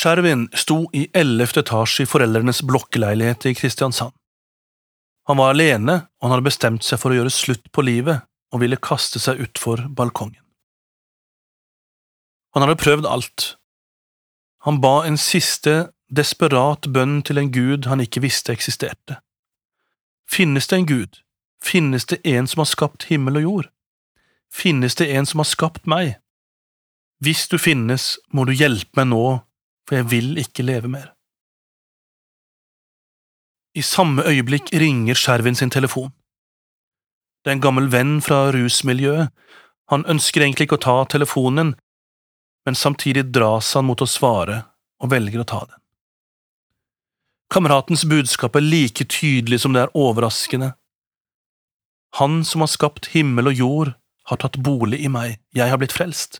Skjervin sto i ellevte etasje i foreldrenes blokkleilighet i Kristiansand. Han var alene, og han hadde bestemt seg for å gjøre slutt på livet og ville kaste seg utfor balkongen. Han hadde prøvd alt. Han ba en siste, desperat bønn til en gud han ikke visste eksisterte. Finnes det en gud? Finnes det en som har skapt himmel og jord? Finnes det en som har skapt meg? Hvis du finnes, må du hjelpe meg nå, for jeg vil ikke leve mer. I samme øyeblikk ringer Skjervin sin telefon. Det er en gammel venn fra rusmiljøet, han ønsker egentlig ikke å ta telefonen, men samtidig dras han mot å svare og velger å ta den. Kameratens budskap er like tydelig som det er overraskende. Han som har skapt himmel og jord, har tatt bolig i meg, jeg har blitt frelst.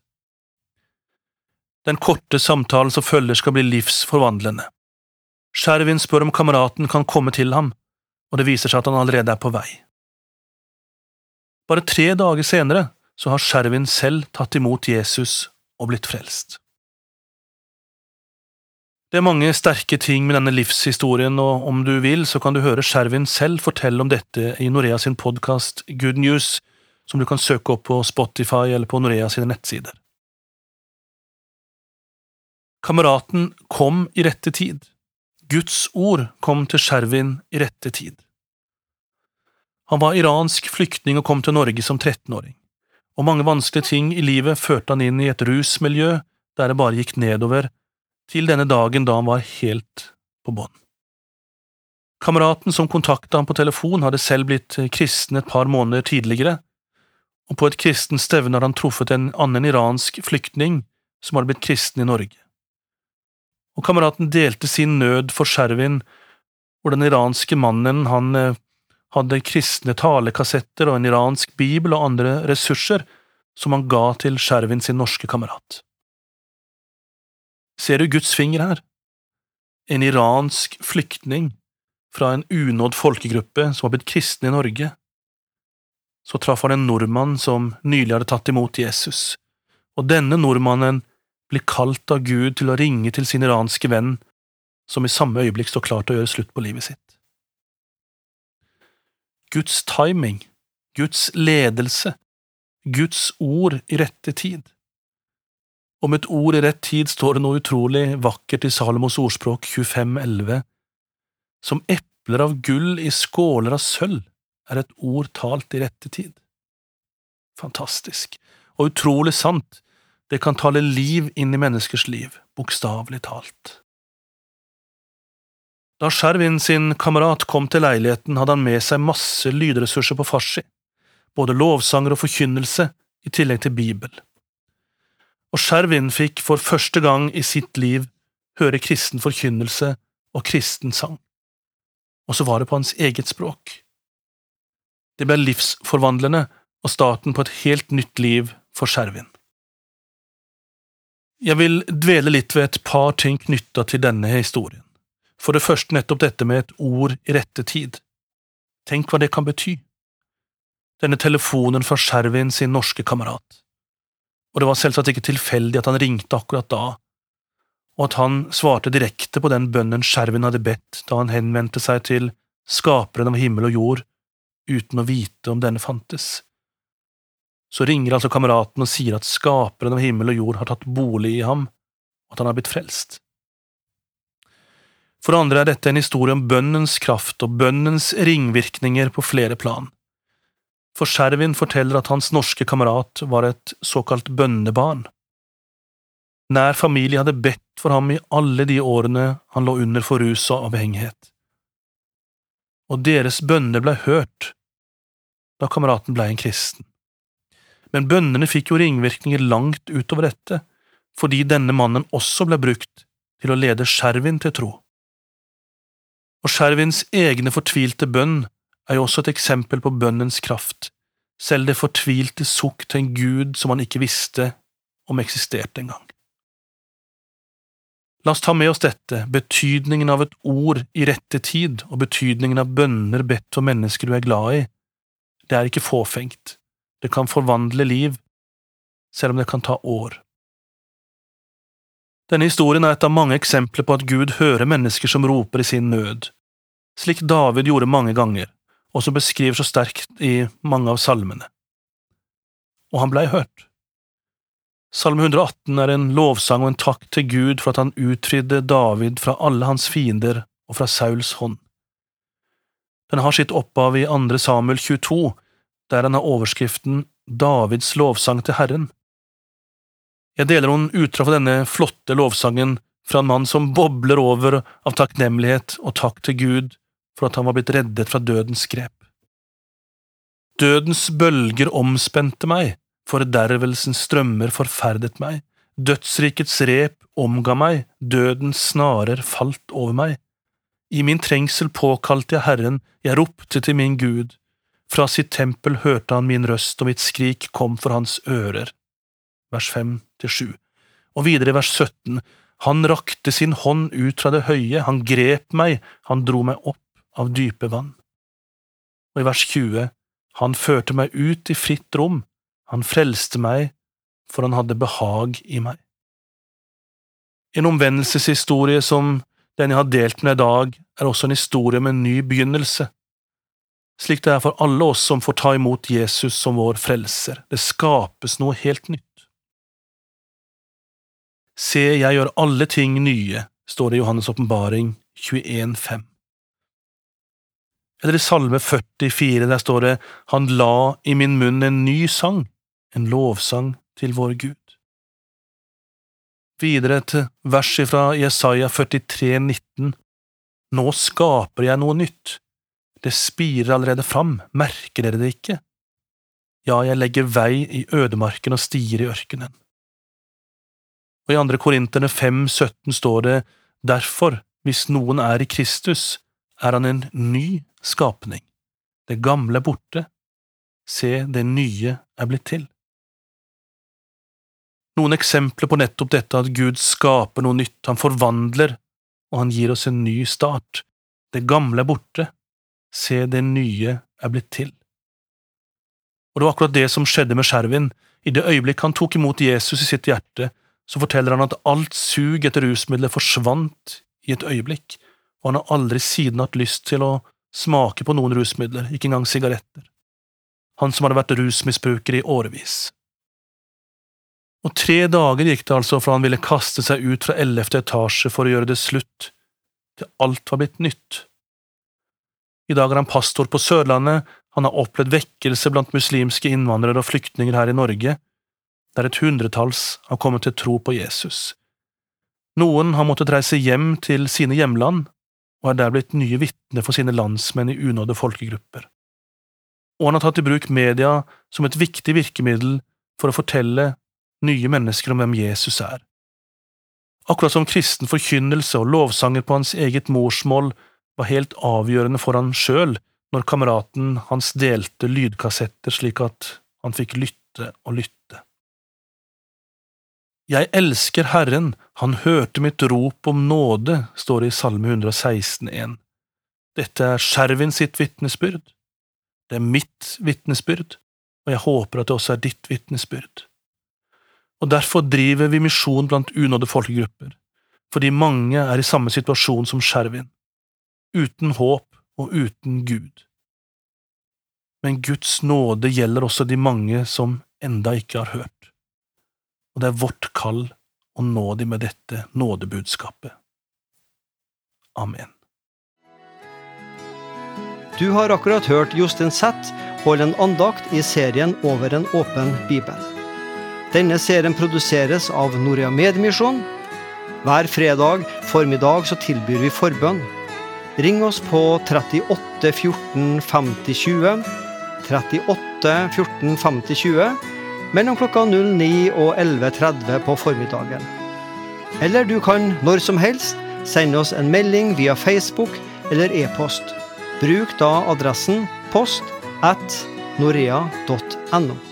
Den korte samtalen som følger skal bli livsforvandlende. Skjervin spør om kameraten kan komme til ham, og det viser seg at han allerede er på vei. Bare tre dager senere så har Skjervin selv tatt imot Jesus og blitt frelst. Det er mange sterke ting med denne livshistorien, og om du vil, så kan du høre Skjervin selv fortelle om dette i Norea sin podkast Good News, som du kan søke opp på Spotify eller på Norea sine nettsider. Kameraten kom i rette tid. Guds ord kom til Skjervin i rette tid. Han var iransk flyktning og kom til Norge som 13-åring, og mange vanskelige ting i livet førte han inn i et rusmiljø der det bare gikk nedover, til denne dagen da han var helt på bånn. Kameraten som kontakta ham på telefon, hadde selv blitt kristen et par måneder tidligere, og på et kristent stevne hadde han truffet en annen iransk flyktning som hadde blitt kristen i Norge. Og kameraten delte sin nød for Sherwin, hvor den iranske mannen han eh, hadde kristne talekassetter og en iransk bibel og andre ressurser som han ga til Sherwin sin norske kamerat. Ser du Guds finger her? En iransk flyktning fra en unådd folkegruppe som har blitt kristne i Norge. Så traff han en nordmann som nylig hadde tatt imot Jesus, og denne nordmannen blir kalt av Gud til å ringe til sin iranske venn, som i samme øyeblikk står klar til å gjøre slutt på livet sitt. Guds timing, Guds ledelse, Guds ord i rette tid. Om et ord i rett tid står det noe utrolig vakkert i Salomos ordspråk 2511. Som epler av gull i skåler av sølv er et ord talt i rette tid. Fantastisk, og utrolig sant, det kan tale liv inn i menneskers liv, bokstavelig talt. Da Skjervin sin kamerat kom til leiligheten, hadde han med seg masse lydressurser på farsi, både lovsanger og forkynnelse, i tillegg til Bibel og Skjervin fikk for første gang i sitt liv høre kristen forkynnelse og kristen sang, og så var det på hans eget språk. Det ble livsforvandlende og starten på et helt nytt liv for Skjervin. Jeg vil dvele litt ved et par ting knytta til denne historien. For det første nettopp dette med et ord i rette tid. Tenk hva det kan bety. Denne telefonen fra Skjervin sin norske kamerat og det var selvsagt ikke tilfeldig at han ringte akkurat da, og at han svarte direkte på den bønnen Skjervin hadde bedt da han henvendte seg til skaperen av himmel og jord, uten å vite om denne fantes. Så ringer altså kameraten og sier at skaperen av himmel og jord har tatt bolig i ham, og at han har blitt frelst. For andre er dette en historie om bønnens kraft og bønnens ringvirkninger på flere plan for Skjervin forteller at hans norske kamerat var et såkalt bønnebarn. Nær familie hadde bedt for ham i alle de årene han lå under for rus og avhengighet. Og deres bønner blei hørt da kameraten blei en kristen. Men bønnene fikk jo ringvirkninger langt utover dette, fordi denne mannen også ble brukt til å lede Skjervin til tro. Og Skjervins egne fortvilte bønn er jo også et eksempel på bønnens kraft, selv det fortvilte sukk til en gud som han ikke visste om eksisterte engang. La oss ta med oss dette, betydningen av et ord i rette tid og betydningen av bønner bedt for mennesker du er glad i. Det er ikke fåfengt, det kan forvandle liv, selv om det kan ta år. Denne historien er et av mange eksempler på at Gud hører mennesker som roper i sin nød, slik David gjorde mange ganger, og som beskriver så sterkt i mange av salmene. Og han blei hørt. Salme 118 er en lovsang og en takk til Gud for at han utfridde David fra alle hans fiender og fra Sauls hånd. Den har sitt opphav i 2. Samuel 22, der han har overskriften Davids lovsang til Herren. Jeg deler noen utdrag fra denne flotte lovsangen fra en mann som bobler over av takknemlighet og takk til Gud for at han var blitt reddet fra dødens grep. Dødens bølger omspente meg, fordervelsens strømmer forferdet meg, dødsrikets rep omga meg, dødens snarer falt over meg. I min trengsel påkalte jeg Herren, jeg ropte til min Gud. Fra sitt tempel hørte han min røst, og mitt skrik kom for hans ører. Vers 5 7. Og videre i vers 17. Han rakte sin hånd ut fra det høye, han grep meg, han dro meg opp av dype vann. Og i vers 20. Han førte meg ut i fritt rom, han frelste meg, for han hadde behag i meg. En omvendelseshistorie som den jeg har delt med i dag, er også en historie om en ny begynnelse, slik det er for alle oss som får ta imot Jesus som vår frelser. Det skapes noe helt nytt. Se, jeg gjør alle ting nye, står det i Johannes' åpenbaring 21,5. Eller i Salme 44, der står det Han la i min munn en ny sang, en lovsang til vår Gud. Videre et vers fra Jesaja 43, 19. Nå skaper jeg noe nytt. Det spirer allerede fram, merker dere det ikke? Ja, jeg legger vei i ødemarken og stier i ørkenen. Og i andre Korinterne 5, 17 står det derfor, hvis noen er i Kristus, er han en ny skapning. Det gamle er borte, se, det nye er blitt til. Noen eksempler på nettopp dette at Gud skaper noe nytt, han forvandler, og han gir oss en ny start. Det gamle er borte, se, det nye er blitt til. Og det var akkurat det som skjedde med Skjervin. I det øyeblikk han tok imot Jesus i sitt hjerte, så forteller han at alt sug etter rusmidler forsvant i et øyeblikk, og han har aldri siden hatt lyst til å smake på noen rusmidler, ikke engang sigaretter. Han som hadde vært rusmisbruker i årevis. Og tre dager gikk det altså fra han ville kaste seg ut fra ellevte etasje for å gjøre det slutt, til alt var blitt nytt. I dag er han pastor på Sørlandet, han har opplevd vekkelse blant muslimske innvandrere og flyktninger her i Norge, der et hundretalls har kommet til tro på Jesus. Noen har måttet reise hjem til sine hjemland og er der blitt nye vitner for sine landsmenn i unådde folkegrupper. Og han har tatt i bruk media som et viktig virkemiddel for å fortelle nye mennesker om hvem Jesus er. Akkurat som kristen forkynnelse og lovsanger på hans eget morsmål var helt avgjørende for han sjøl når kameraten hans delte lydkassetter slik at han fikk lytte og lytte. Jeg elsker Herren, han hørte mitt rop om nåde, står det i Salme 116,1. Dette er Skjervin sitt vitnesbyrd. Det er mitt vitnesbyrd, og jeg håper at det også er ditt vitnesbyrd og derfor driver vi misjon blant unådde folkegrupper, fordi mange er i samme situasjon som Skjervin, uten håp og uten Gud. Men Guds nåde gjelder også de mange som enda ikke har hørt, og det er vårt kall å nå dem med dette nådebudskapet. Amen. Du har akkurat hørt Jostein Zett holde en andakt i serien Over en åpen bibel. Denne serien produseres av Norea Medmisjon. Hver fredag formiddag så tilbyr vi forbønn. Ring oss på 38 14 50 20. 38 14 50 20 mellom klokka 09 og 11.30 på formiddagen. Eller du kan når som helst sende oss en melding via Facebook eller e-post. Bruk da adressen post at norea.no.